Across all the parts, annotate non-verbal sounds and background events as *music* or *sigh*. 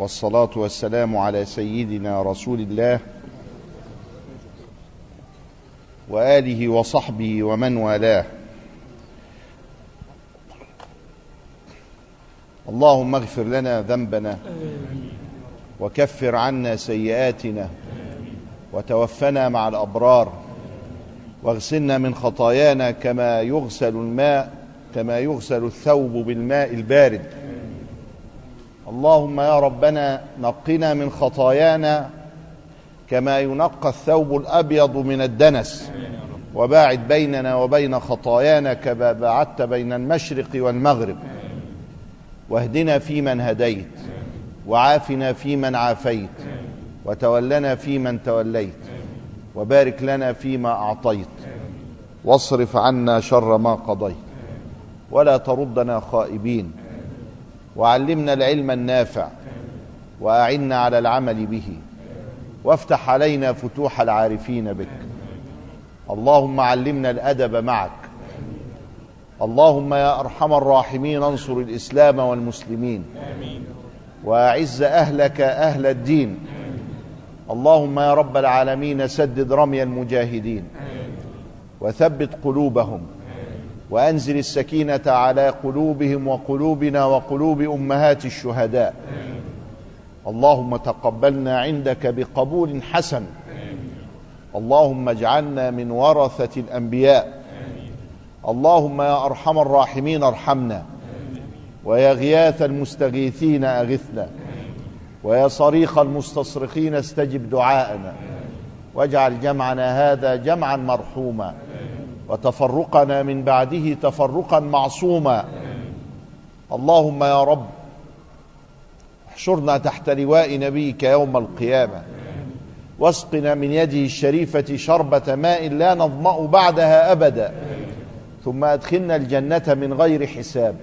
والصلاة والسلام على سيدنا رسول الله وآله وصحبه ومن والاه. اللهم اغفر لنا ذنبنا وكفر عنا سيئاتنا وتوفنا مع الأبرار واغسلنا من خطايانا كما يغسل الماء كما يغسل الثوب بالماء البارد. اللهم يا ربنا نقنا من خطايانا كما ينقى الثوب الأبيض من الدنس. وباعد بيننا وبين خطايانا كما باعدت بين المشرق والمغرب. واهدنا فيمن هديت وعافنا فيمن عافيت وتولنا فيمن توليت وبارك لنا فيما أعطيت. واصرف عنا شر ما قضيت. ولا تردنا خائبين. وعلمنا العلم النافع وأعنا على العمل به وافتح علينا فتوح العارفين بك. اللهم علمنا الأدب معك. اللهم يا أرحم الراحمين انصر الإسلام والمسلمين. وأعز أهلك أهل الدين. اللهم يا رب العالمين سدد رمي المجاهدين. وثبت قلوبهم. وأنزل السكينة على قلوبهم وقلوبنا وقلوب أمهات الشهداء. اللهم تقبلنا عندك بقبول حسن. اللهم اجعلنا من ورثة الأنبياء. اللهم يا أرحم الراحمين ارحمنا. ويا غياث المستغيثين أغثنا. ويا صريخ المستصرخين استجب دعاءنا. واجعل جمعنا هذا جمعا مرحوما. وتفرقنا من بعده تفرقا معصوما. اللهم يا رب احشرنا تحت لواء نبيك يوم القيامة. واسقنا من يده الشريفة شربة ماء لا نظمأ بعدها أبدا. ثم أدخلنا الجنة من غير حساب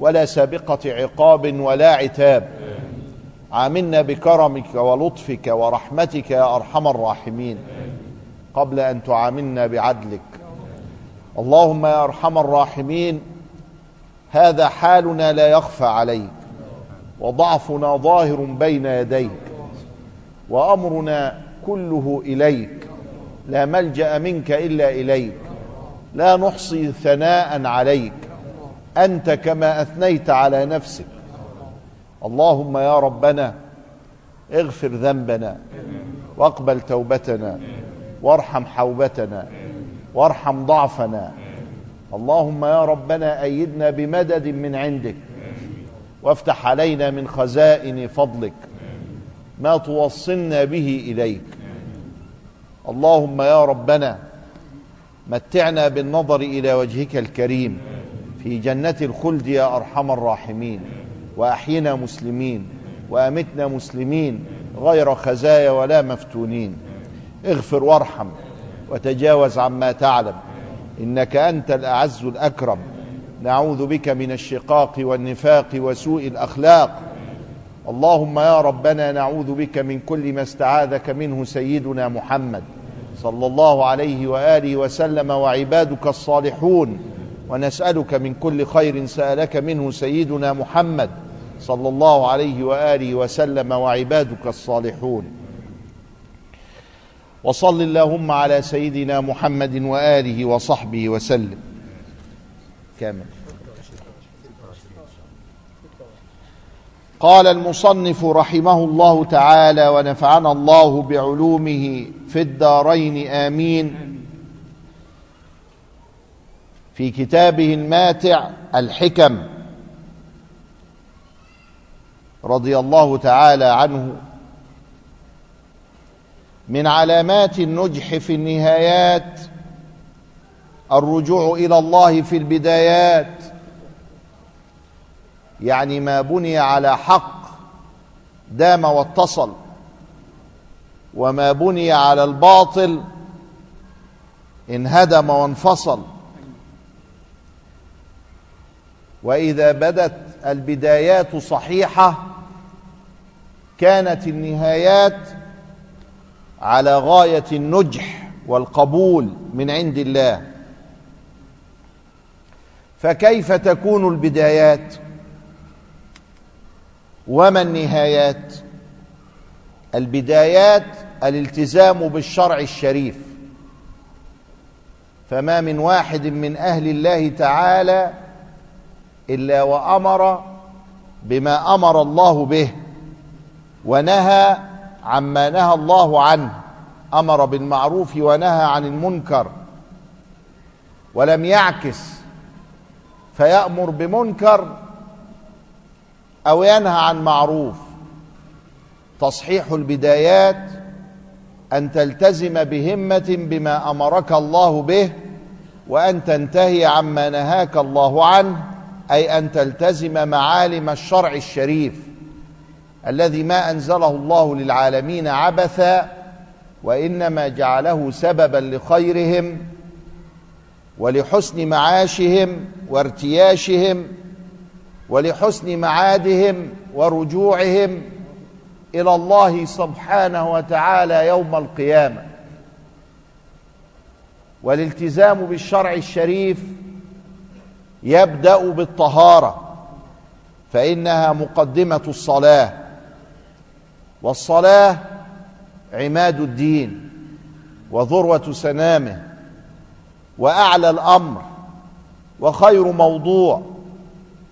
ولا سابقة عقاب ولا عتاب. عاملنا بكرمك ولطفك ورحمتك يا أرحم الراحمين. قبل أن تعاملنا بعدلك اللهم يا أرحم الراحمين هذا حالنا لا يخفى عليك وضعفنا ظاهر بين يديك وأمرنا كله إليك لا ملجأ منك إلا إليك لا نحصي ثناء عليك أنت كما أثنيت على نفسك. اللهم يا ربنا اغفر ذنبنا واقبل توبتنا وارحم حوبتنا وارحم ضعفنا. اللهم يا ربنا أيدنا بمدد من عندك. وافتح علينا من خزائن فضلك. ما توصلنا به إليك. اللهم يا ربنا متعنا بالنظر إلى وجهك الكريم. في جنة الخلد يا أرحم الراحمين. وأحينا مسلمين. وأمتنا مسلمين. غير خزايا ولا مفتونين. اغفر وارحم. وتجاوز عما تعلم. إنك أنت الأعز الأكرم. نعوذ بك من الشقاق والنفاق وسوء الأخلاق. اللهم يا ربنا نعوذ بك من كل ما استعاذك منه سيدنا محمد صلى الله عليه وآله وسلم وعبادك الصالحون. ونسألك من كل خير سألك منه سيدنا محمد صلى الله عليه وآله وسلم وعبادك الصالحون. وصل اللهم على سيدنا محمد وآله وصحبه وسلم. كامل. قال المصنف رحمه الله تعالى ونفعنا الله بعلومه في الدارين آمين. في كتابه الماتع الحكم رضي الله تعالى عنه من علامات النجح في النهايات الرجوع إلى الله في البدايات. يعني ما بني على حق دام واتصل وما بني على الباطل انهدم وانفصل. وإذا بدت البدايات صحيحة كانت النهايات على غاية النجح والقبول من عند الله. فكيف تكون البدايات؟ وما النهايات؟ البدايات الالتزام بالشرع الشريف. فما من واحد من أهل الله تعالى إلا وأمر بما أمر الله به ونهى عما نهى الله عنه أمر بالمعروف ونهى عن المنكر ولم يعكس فيأمر بمنكر أو ينهى عن معروف. تصحيح البدايات أن تلتزم بهمة بما أمرك الله به وأن تنتهي عما نهاك الله عنه أي أن تلتزم معالم الشرع الشريف. الذي ما أنزله الله للعالمين عبثا وإنما جعله سببا لخيرهم ولحسن معاشهم وارتياشهم ولحسن معادهم ورجوعهم إلى الله سبحانه وتعالى يوم القيامة. والالتزام بالشرع الشريف يبدأ بالطهارة فإنها مقدمة الصلاة. والصلاة عماد الدين وذروة سنامه وأعلى الأمر وخير موضوع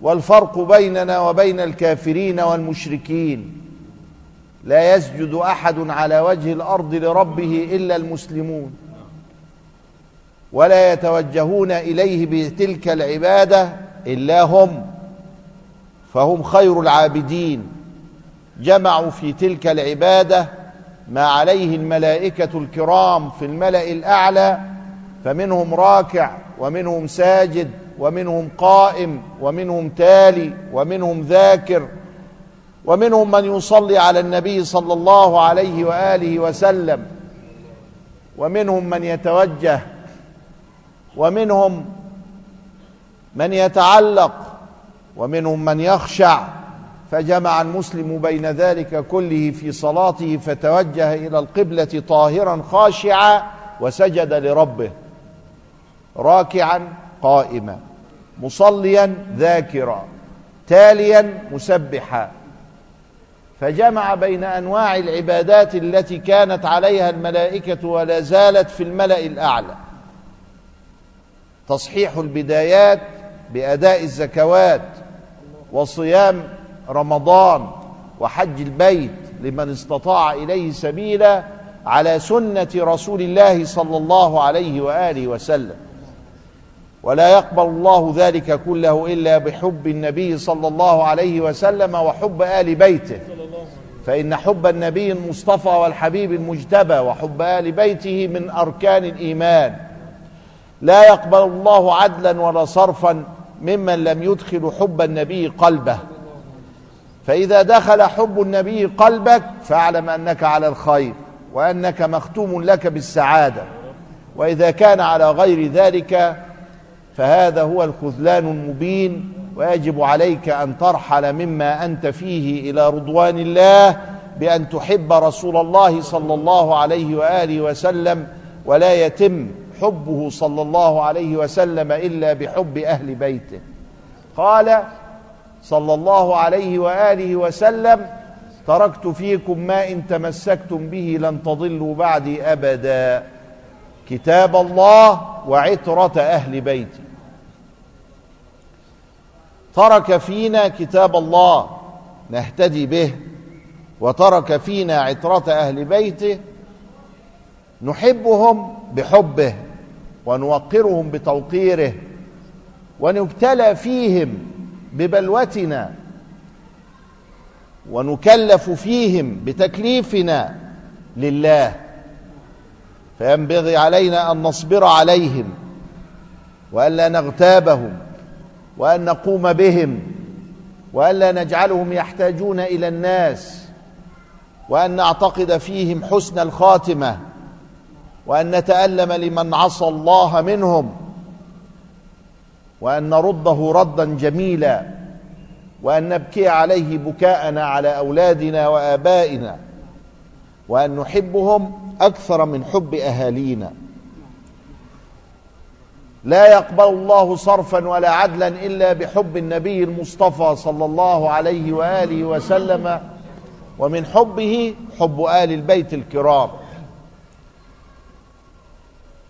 والفرق بيننا وبين الكافرين والمشركين لا يسجد أحد على وجه الأرض لربه إلا المسلمون ولا يتوجهون إليه بتلك العبادة إلا هم فهم خير العابدين جمعوا في تلك العبادة ما عليه الملائكة الكرام في الملأ الأعلى فمنهم راكع ومنهم ساجد ومنهم قائم ومنهم تالي ومنهم ذاكر ومنهم من يصلي على النبي صلى الله عليه وآله وسلم ومنهم من يتوجه ومنهم من يتعلق ومنهم من يخشع فجمع المسلم بين ذلك كله في صلاته فتوجه إلى القبلة طاهرا خاشعا وسجد لربه راكعا قائما مصليا ذاكرا تاليا مسبحا. فجمع بين أنواع العبادات التي كانت عليها الملائكة ولا زالت في الملأ الأعلى. تصحيح البدايات بأداء الزكوات وصيام رمضان وحج البيت لمن استطاع إليه سبيلا على سنة رسول الله صلى الله عليه وآله وسلم. ولا يقبل الله ذلك كله إلا بحب النبي صلى الله عليه وسلم وحب آل بيته. فإن حب النبي المصطفى والحبيب المجتبى وحب آل بيته من أركان الإيمان. لا يقبل الله عدلا ولا صرفا ممن لم يدخل حب النبي قلبه. فإذا دخل حب النبي قلبك فاعلم أنك على الخير وأنك مختوم لك بالسعادة. وإذا كان على غير ذلك فهذا هو الخذلان المبين ويجب عليك أن ترحل مما أنت فيه إلى رضوان الله بأن تحب رسول الله صلى الله عليه وآله وسلم ولا يتم حبه صلى الله عليه وسلم إلا بحب أهل بيته. قال صلى الله عليه وآله وسلم تركت فيكم ما إن تمسكتم به لن تضلوا بعدي أبدا. كتاب الله وعترة أهل بيتي. ترك فينا كتاب الله نهتدي به. وترك فينا عترة أهل بيته نحبهم بحبه ونوقرهم بتوقيره ونبتلى فيهم ببلوتنا ونكلف فيهم بتكليفنا لله. فينبغي علينا أن نصبر عليهم والا نغتابهم وأن نقوم بهم والا نجعلهم يحتاجون إلى الناس وأن نعتقد فيهم حسن الخاتمة وأن نتألم لمن عصى الله منهم. وأن نرده ردا جميلا وأن نبكي عليه بكاءنا على أولادنا وآبائنا وأن نحبهم أكثر من حب أهالينا. لا يقبل الله صرفا ولا عدلا إلا بحب النبي المصطفى صلى الله عليه وآله وسلم ومن حبه حب آل البيت الكرام.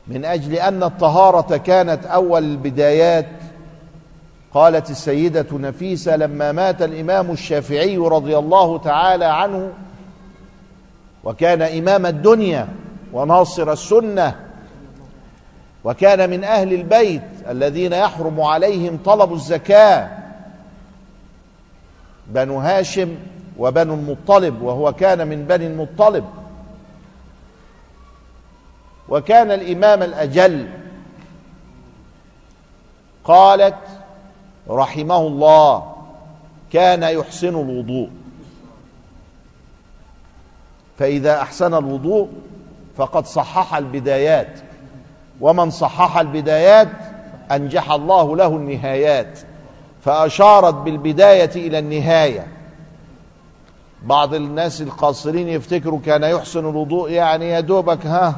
من أجل أن الطهارة كانت أول البدايات قالت السيدة نفيسة لما مات الإمام الشافعي رضي الله تعالى عنه وكان إمام الدنيا وناصر السنة وكان من أهل البيت الذين يحرم عليهم طلب الزكاة بنو هاشم وبنو المطلب وهو كان من بني المطلب. وكان الإمام الأجل قالت رحمه الله كان يحسن الوضوء. فإذا أحسن الوضوء فقد صحح البدايات ومن صحح البدايات أنجح الله له النهايات فأشارت بالبداية إلى النهاية. بعض الناس القاصرين يفتكروا كان يحسن الوضوء يعني يا دوبك ها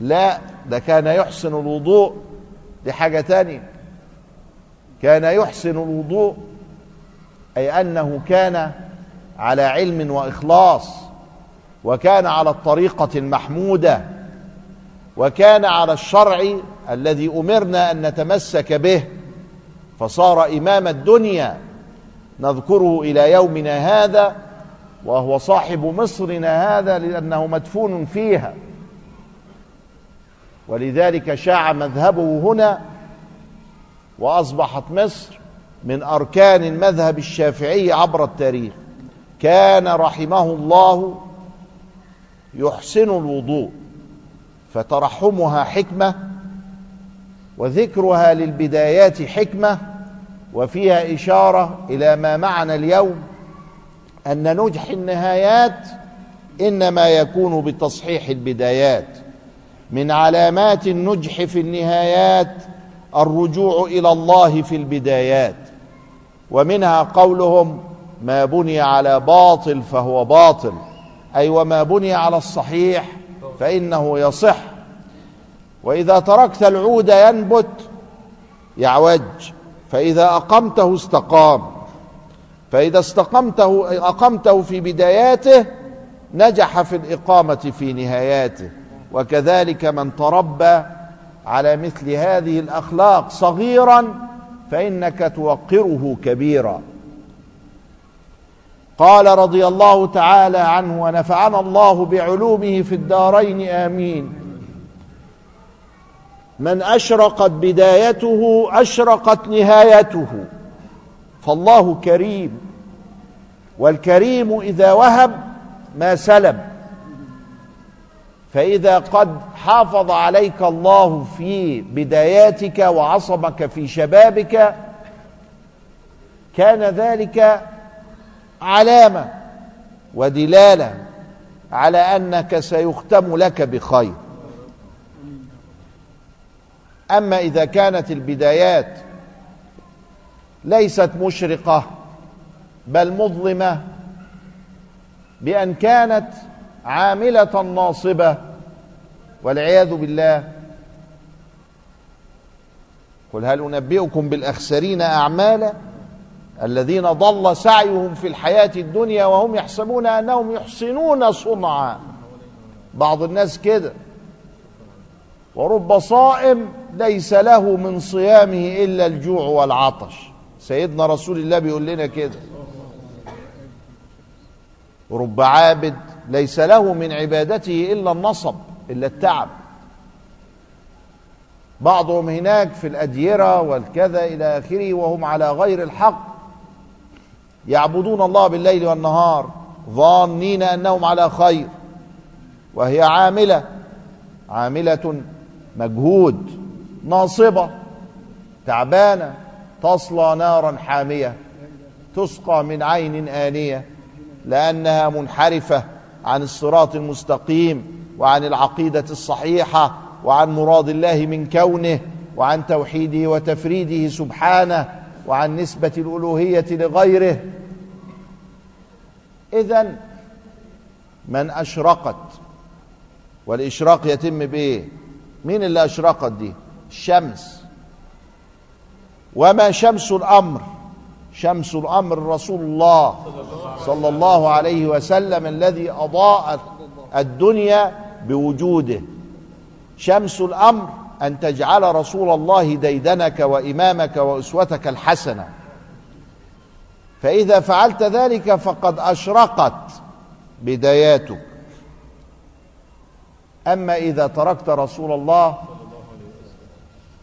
لا ده كان يحسن الوضوء دي حاجة تانيه كان يحسن الوضوء أي أنه كان على علم وإخلاص وكان على الطريقة المحموده وكان على الشرع الذي أمرنا أن نتمسك به. فصار إمام الدنيا نذكره إلى يومنا هذا وهو صاحب مصرنا هذا لأنه مدفون فيها. ولذلك شاع مذهبه هنا وأصبحت مصر من أركان المذهب الشافعي عبر التاريخ. كان رحمه الله يحسن الوضوء فترحمها حكمة وذكرها للبدايات حكمة وفيها إشارة إلى ما معنا اليوم أن نجح النهايات إنما يكون بتصحيح البدايات. من علامات النجح في النهايات الرجوع إلى الله في البدايات ومنها قولهم ما بني على باطل فهو باطل أي وما بني على الصحيح فإنه يصح. وإذا تركت العود ينبت يعوج فإذا أقمته استقام فإذا استقمته أقمته في بداياته نجح في الإقامة في نهاياته. وكذلك من تربى على مثل هذه الأخلاق صغيرا فإنك توقره كبيرا. قال رضي الله تعالى عنه ونفعنا الله بعلومه في الدارين آمين. من أشرقت بدايته أشرقت نهايته. فالله كريم. والكريم إذا وهب ما سلب. فإذا قد حافظ عليك الله في بداياتك وعصمك في شبابك كان ذلك علامة ودلالة على أنك سيختم لك بخير. أما إذا كانت البدايات ليست مشرقة بل مظلمة بأن كانت عاملة ناصبة والعياذ بالله. قل هل أنبئكم بالأخسرين أعمالا الذين ضل سعيهم في الحياة الدنيا وهم يحسبون أنهم يحسنون صنعا؟ بعض الناس كده. ورب صائم ليس له من صيامه إلا الجوع والعطش. سيدنا رسول الله بيقول لنا كده. رب عابد ليس له من عبادته إلا النصب إلا التعب. بعضهم هناك في الأديرة والكذا إلى آخره وهم على غير الحق. يعبدون الله بالليل والنهار ظانين أنهم على خير. وهي عاملة عاملة مجهود ناصبة تعبانة تصلى نارا حامية تسقى من عين آنية لأنها منحرفة. عن الصراط المستقيم وعن العقيدة الصحيحة وعن مراد الله من كونه وعن توحيده وتفريده سبحانه وعن نسبة الألوهية لغيره. اذا من أشرقت والإشراق يتم بايه مين اللي أشرقت دي؟ الشمس. وما شمس الأمر؟ شمس الأمر رسول الله صلى الله عليه وسلم الذي أضاءت الدنيا بوجوده. شمس الأمر أن تجعل رسول الله ديدنك وإمامك وأسوتك الحسنة. فإذا فعلت ذلك فقد أشرقت بداياتك. أما إذا تركت رسول الله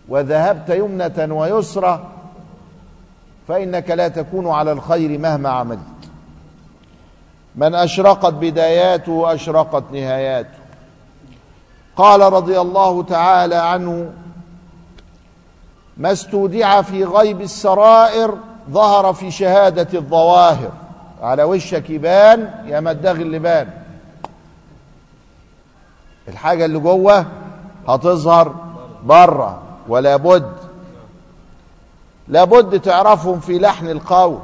وذهبت يمنة ويسرى فإنك لا تكون على الخير مهما عملت. من أشرقت بداياته أشرقت نهاياته. قال رضي الله تعالى عنه ما استودع في غيب السرائر ظهر في شهادة الظواهر. على وشك يبان يا مدغ اللي بان. الحاجة اللي جوه هتظهر بره ولا بد لابد تعرفهم في لحن القول.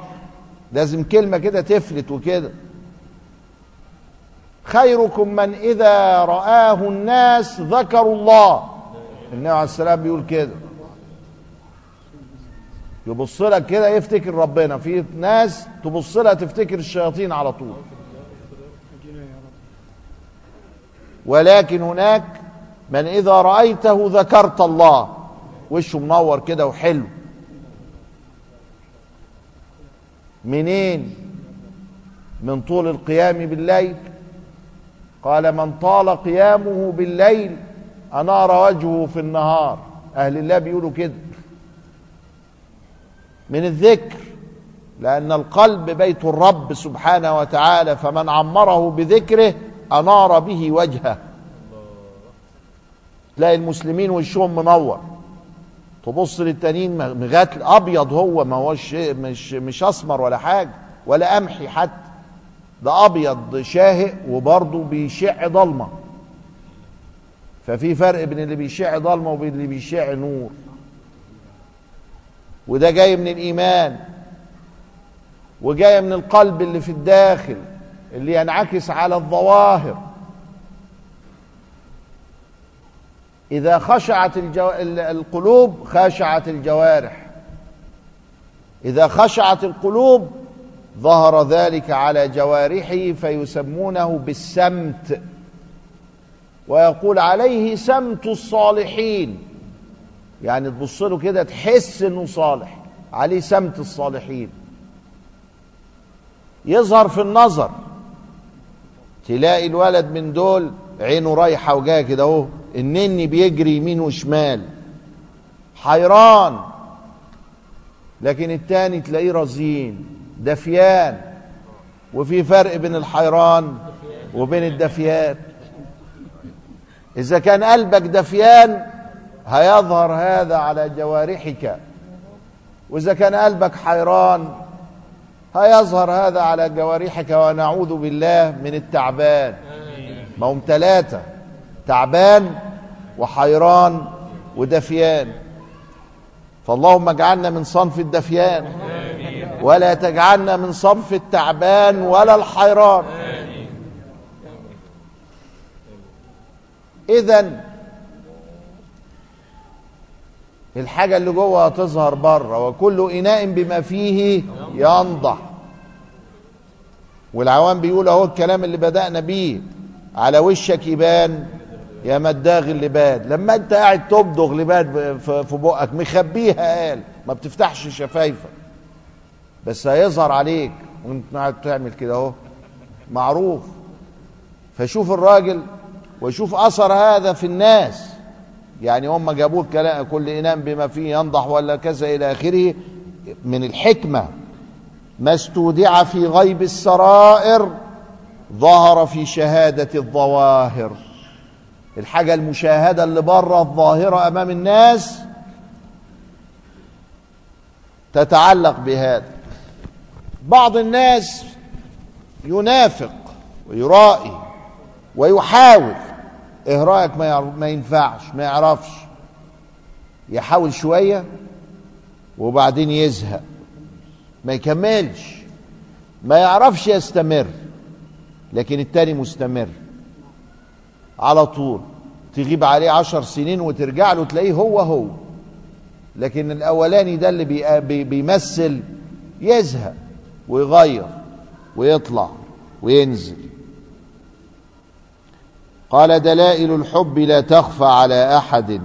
لازم كلمة كده تفلت وكده. خيركم من إذا رآه الناس ذكروا الله. النبي عليه السلام بيقول كده. يبص لك كده يفتكر ربنا. في ناس تبص لها تفتكر الشياطين على طول. ولكن هناك من إذا رأيته ذكرت الله. وشه منور كده وحلو. منين؟ من طول القيام بالليل. قال من طال قيامه بالليل أنار وجهه في النهار. أهل الله بيقولوا كده. من الذكر لأن القلب بيت الرب سبحانه وتعالى فمن عمره بذكره أنار به وجهه. تلاقي المسلمين وشهم منور. تبص للتانيين مغات أبيض هو ما هوش مش مش أسمر ولا حاجة ولا قمحي حتى. ده أبيض شاهق وبرضه بيشع ضلمة. ففي فرق بين اللي بيشع ضلمة وبين اللي بيشع نور. وده جاي من الإيمان وجاي من القلب اللي في الداخل اللي ينعكس على الظواهر. إذا خشعت الجو... القلوب خشعت الجوارح. إذا خشعت القلوب ظهر ذلك على جوارحه فيسمونه بالسمت. ويقول عليه سمت الصالحين. يعني تبص له كده تحس إنه صالح. عليه سمت الصالحين. يظهر في النظر. تلاقي الولد من دول عينه رايحة وجاية كده أهو. النني بيجري يمين وشمال. حيران. لكن التاني تلاقيه رزين. دفيان. وفي فرق بين الحيران وبين الدفيان. إذا كان قلبك دفيان هيظهر هذا على جوارحك. وإذا كان قلبك حيران هيظهر هذا على جوارحك. ونعوذ بالله من التعبان. ما هم ثلاثة تعبان وحيران ودفيان. فاللهم اجعلنا من صنف الدفيان ولا تجعلنا من صنف التعبان ولا الحيران. اذا الحاجة اللي جوه هتظهر بره وكل إناء بما فيه ينضح. والعوام بيقول أهو الكلام اللي بدأنا بيه. على وشك يبان يا مداغ اللباد. لما انت قاعد تبدغ لباد في بقك مخبيها قال. ما بتفتحش شفايفك. بس هيظهر عليك. وانت قاعد تعمل كده اهو. معروف. فشوف الراجل وشوف اثر هذا في الناس. يعني هم جابوه كلام كل اناء بما فيه ينضح ولا كذا إلى آخره. من الحكمة ما استودع في غيب السرائر ظهر في شهادة الظواهر. الحاجة المشاهدة اللي بره الظاهرة أمام الناس تتعلق بهذا. بعض الناس ينافق ويرائي ويحاول رأيك؟ ما, ما ينفعش ما يعرفش. يحاول شوية وبعدين يزهق. ما يكملش. ما يعرفش يستمر. لكن التاني مستمر. على طول. تغيب عليه عشر سنين وترجع له تلاقيه هو هو. لكن الأولاني ده اللي بي- بي- بيمثل يزهق ويغير ويطلع وينزل. قال دلائل الحب لا تخفى على أحد.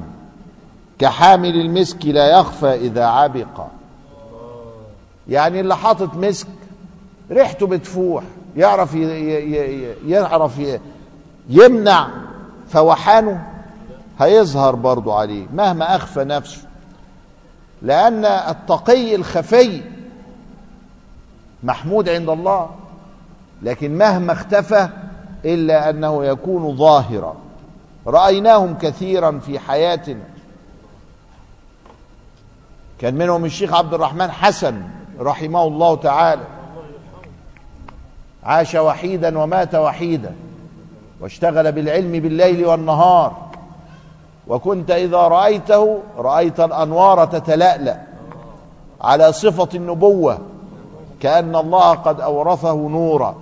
كحامل المسك لا يخفى إذا عبق. يعني اللي حاطط مسك ريحته بتفوح. يعرف يعرف يمنع فوحانه هيظهر برضو عليه مهما أخفى نفسه. لأن التقي الخفي محمود عند الله لكن مهما اختفى إلا أنه يكون ظاهرا. رأيناهم كثيرا في حياتنا. كان منهم الشيخ عبد الرحمن حسن رحمه الله تعالى. عاش وحيدا ومات وحيدا واشتغل بالعلم بالليل والنهار. وكنت إذا رأيته رأيت الأنوار تتلألأ على صفة النبوة كأن الله قد أورثه نورا.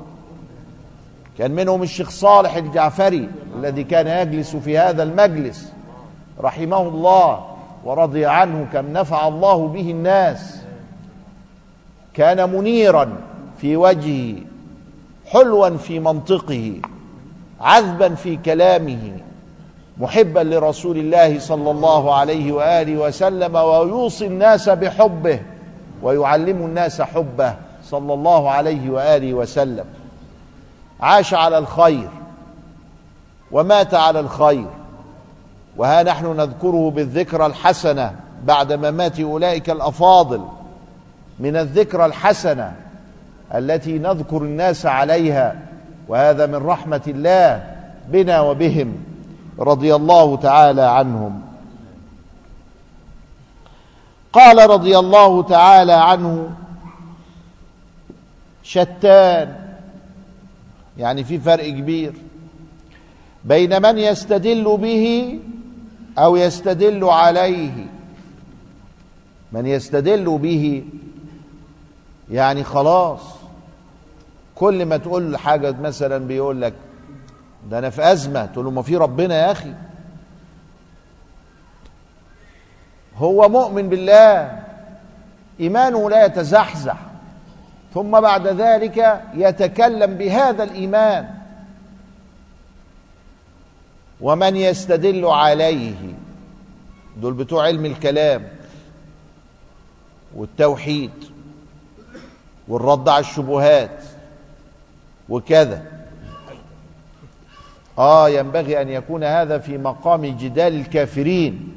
كان منهم الشيخ صالح الجعفري الذي كان يجلس في هذا المجلس رحمه الله ورضي عنه كم نفع الله به الناس. كان منيرا في وجهه حلوا في منطقه عذبا في كلامه محبا لرسول الله صلى الله عليه وآله وسلم ويوصي الناس بحبه ويعلم الناس حبه صلى الله عليه وآله وسلم. عاش على الخير ومات على الخير. وها نحن نذكره بالذكرى الحسنة بعد ممات أولئك الأفاضل. من الذكرى الحسنة التي نذكر الناس عليها وهذا من رحمة الله بنا وبهم رضي الله تعالى عنهم. قال رضي الله تعالى عنه شتان يعني في فرق كبير بين من يستدل به أو يستدل عليه. من يستدل به يعني خلاص كل ما تقول له حاجة مثلا بيقول لك ده أنا في أزمة. تقول له ما في ربنا يا أخي. هو مؤمن بالله إيمانه لا يتزحزح ثم بعد ذلك يتكلم بهذا الإيمان. ومن يستدل عليه دول بتوع علم الكلام والتوحيد والرد على الشبهات. وكذا. آه ينبغي أن يكون هذا في مقام جدال الكافرين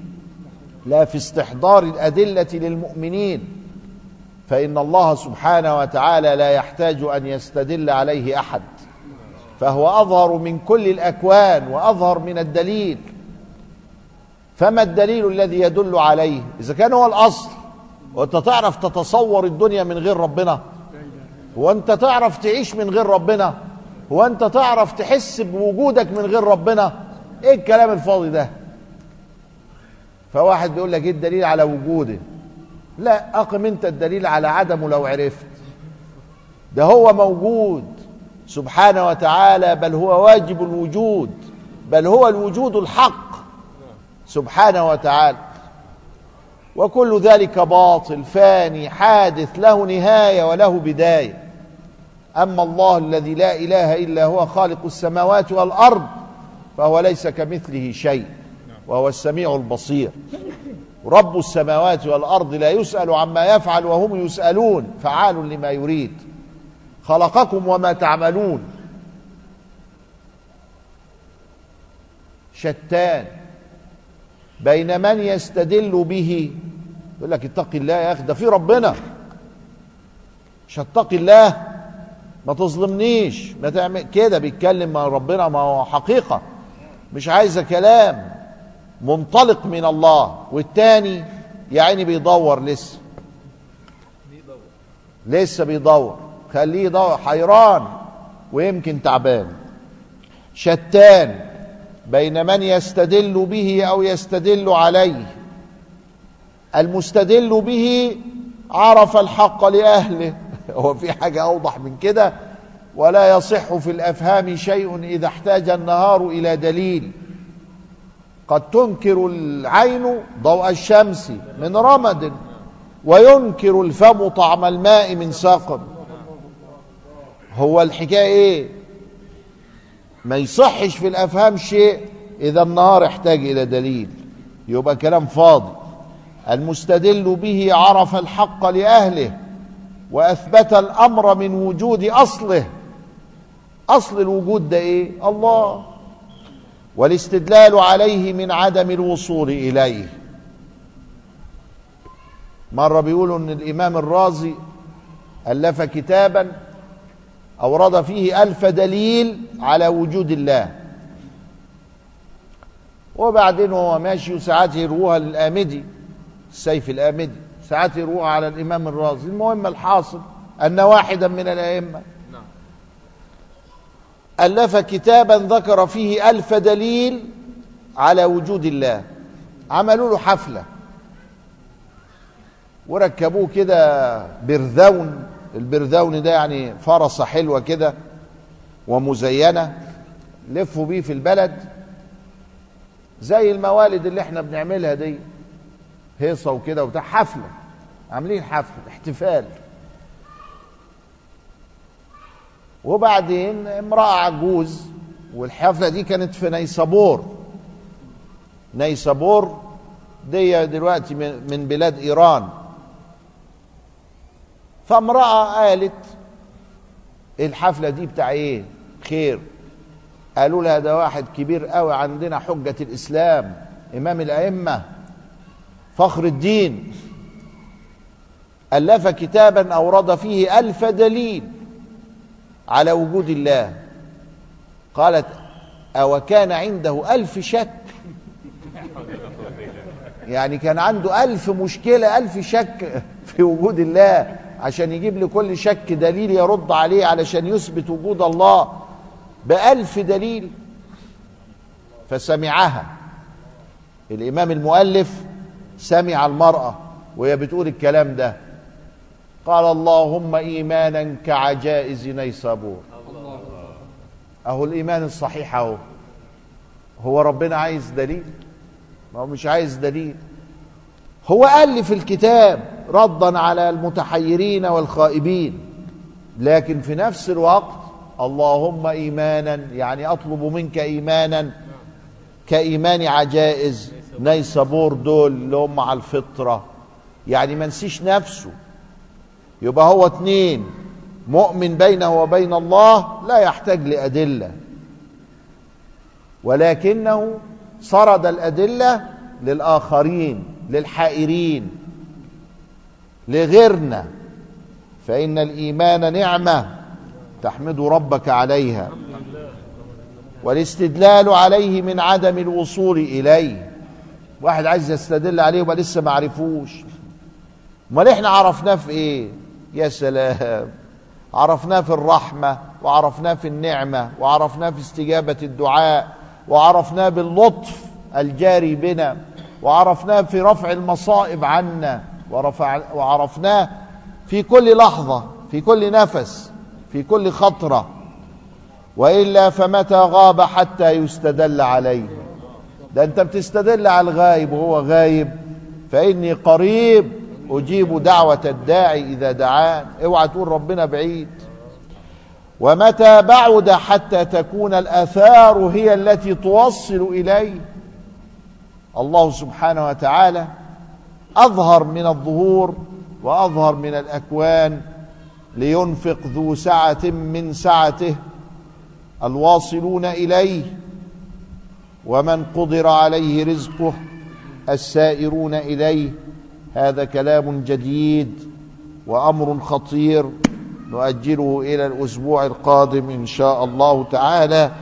لا في استحضار الأدلة للمؤمنين. فإن الله سبحانه وتعالى لا يحتاج أن يستدل عليه أحد. فهو أظهر من كل الأكوان وأظهر من الدليل. فما الدليل الذي يدل عليه؟ إذا كان هو الأصل. وأنت تعرف تتصور الدنيا من غير ربنا. هو انت تعرف تعيش من غير ربنا هو انت تعرف تحس بوجودك من غير ربنا إيه الكلام الفاضي ده؟ فواحد بيقول لك إيه الدليل على وجوده؟ لا أقم أنت الدليل على عدمه لو عرفت. ده هو موجود سبحانه وتعالى بل هو واجب الوجود بل هو الوجود الحق سبحانه وتعالى. وكل ذلك باطل فاني حادث له نهاية وله بداية. أما الله الذي لا إله إلا هو خالق السماوات والأرض فهو ليس كمثله شيء وهو السميع البصير. رب السماوات والأرض لا يسأل عما يفعل وهم يسألون فعال لما يريد. خلقكم وما تعملون. شتان. بين من يستدل به. يقول لك اتق الله يا أخي ده في ربنا. مش هتقي الله. ما تظلمنيش. ما تعمل كده. بيتكلم مع ربنا ما هو حقيقة. مش عايزه كلام. منطلق من الله. والتاني يا عيني بيدور لسه. لسه بيدور. خليه يدور. حيران. ويمكن تعبان. شتان. بين من يستدل به أو يستدل عليه. المستدل به عرف الحق لأهله. *laughs* هو في حاجة أوضح من كده. ولا يصح في الأفهام شيء إذا احتاج النهار إلى دليل. قد تنكر العين ضوء الشمس من رمد وينكر الفم طعم الماء من سقم هو الحكاية إيه؟ ما يصحش في الأفهام شيء إذا النهار احتاج إلى دليل. يبقى كلام فاضي. المستدل به عرف الحق لأهله وأثبت الأمر من وجود أصله. أصل الوجود ده إيه؟ الله. والاستدلال عليه من عدم الوصول إليه. مرة بيقولوا إن الإمام الرازي ألف كتابا أورد فيه ألف دليل على وجود الله. وبعدين وهو ماشي وساعات يروها للآمدي السيف الآمدي ساعات يروها على الإمام الرازي. المهم الحاصل أن واحدا من الأئمة ألف كتابا ذكر فيه ألف دليل على وجود الله. عملوا له حفلة. وركبوه كده برذون. البرذون ده يعني فرصة حلوة كده ومزينة لفوا بيه في البلد زي الموالد اللي إحنا بنعملها دي هيصة وكده وبتاع حفلة عاملين حفلة احتفال. وبعدين امرأة عجوز والحفلة دي كانت في نيسابور. نيسابور دي دلوقتي من بلاد إيران. فامرأة قالت الحفلة دي بتاع إيه؟ خير. قالوا لها ده واحد كبير قوي عندنا حجة الإسلام إمام الأئمة فخر الدين. ألف كتابا أورد فيه ألف دليل على وجود الله. قالت أو كان عنده ألف شك؟ يعني كان عنده ألف مشكلة ألف شك في وجود الله. عشان يجيب لكل شك دليل يرد عليه علشان يثبت وجود الله بألف دليل. فسمعها. الإمام المؤلف سمع المرأة وهي بتقول الكلام ده. قال اللهم إيمانا كعجائز نيسابور. أهو الإيمان الصحيح أهو. هو ربنا عايز دليل؟ ما هو مش عايز دليل. هو ألف الكتاب ردا على المتحيرين والخائبين لكن في نفس الوقت اللهم إيمانا يعني أطلب منك إيمانا كإيمان عجائز نيسابور دول اللي هم على الفطرة. يعني ما نسيش نفسه. يبقى هو اتنين مؤمن بينه وبين الله لا يحتاج لأدلة. ولكنه سرد الأدلة للآخرين. للحائرين لغيرنا فإن الإيمان نعمة تحمد ربك عليها والاستدلال عليه من عدم الوصول إليه. واحد عايز يستدل عليه وما لسه ما عرفوش. أمال إحنا عرفناه في إيه؟ يا سلام. عرفناه في الرحمة وعرفناه في النعمة وعرفناه في استجابة الدعاء وعرفناه باللطف الجاري بنا. وعرفناه في رفع المصائب عنا ورفع وعرفناه في كل لحظة في كل نفس في كل خطرة. وإلا فمتى غاب حتى يستدل عليه. ده أنت بتستدل على الغايب وهو غايب. فإني قريب أجيب دعوة الداعي إذا دعان. اوعى تقول ربنا بعيد. ومتى بعد حتى تكون الآثار هي التي توصل إليه. الله سبحانه وتعالى أظهر من الظهور وأظهر من الأكوان لينفق ذو سعة من سعته الواصلون إليه ومن قدر عليه رزقه السائرون إليه. هذا كلام جديد وأمر خطير. نؤجله إلى الأسبوع القادم إن شاء الله تعالى.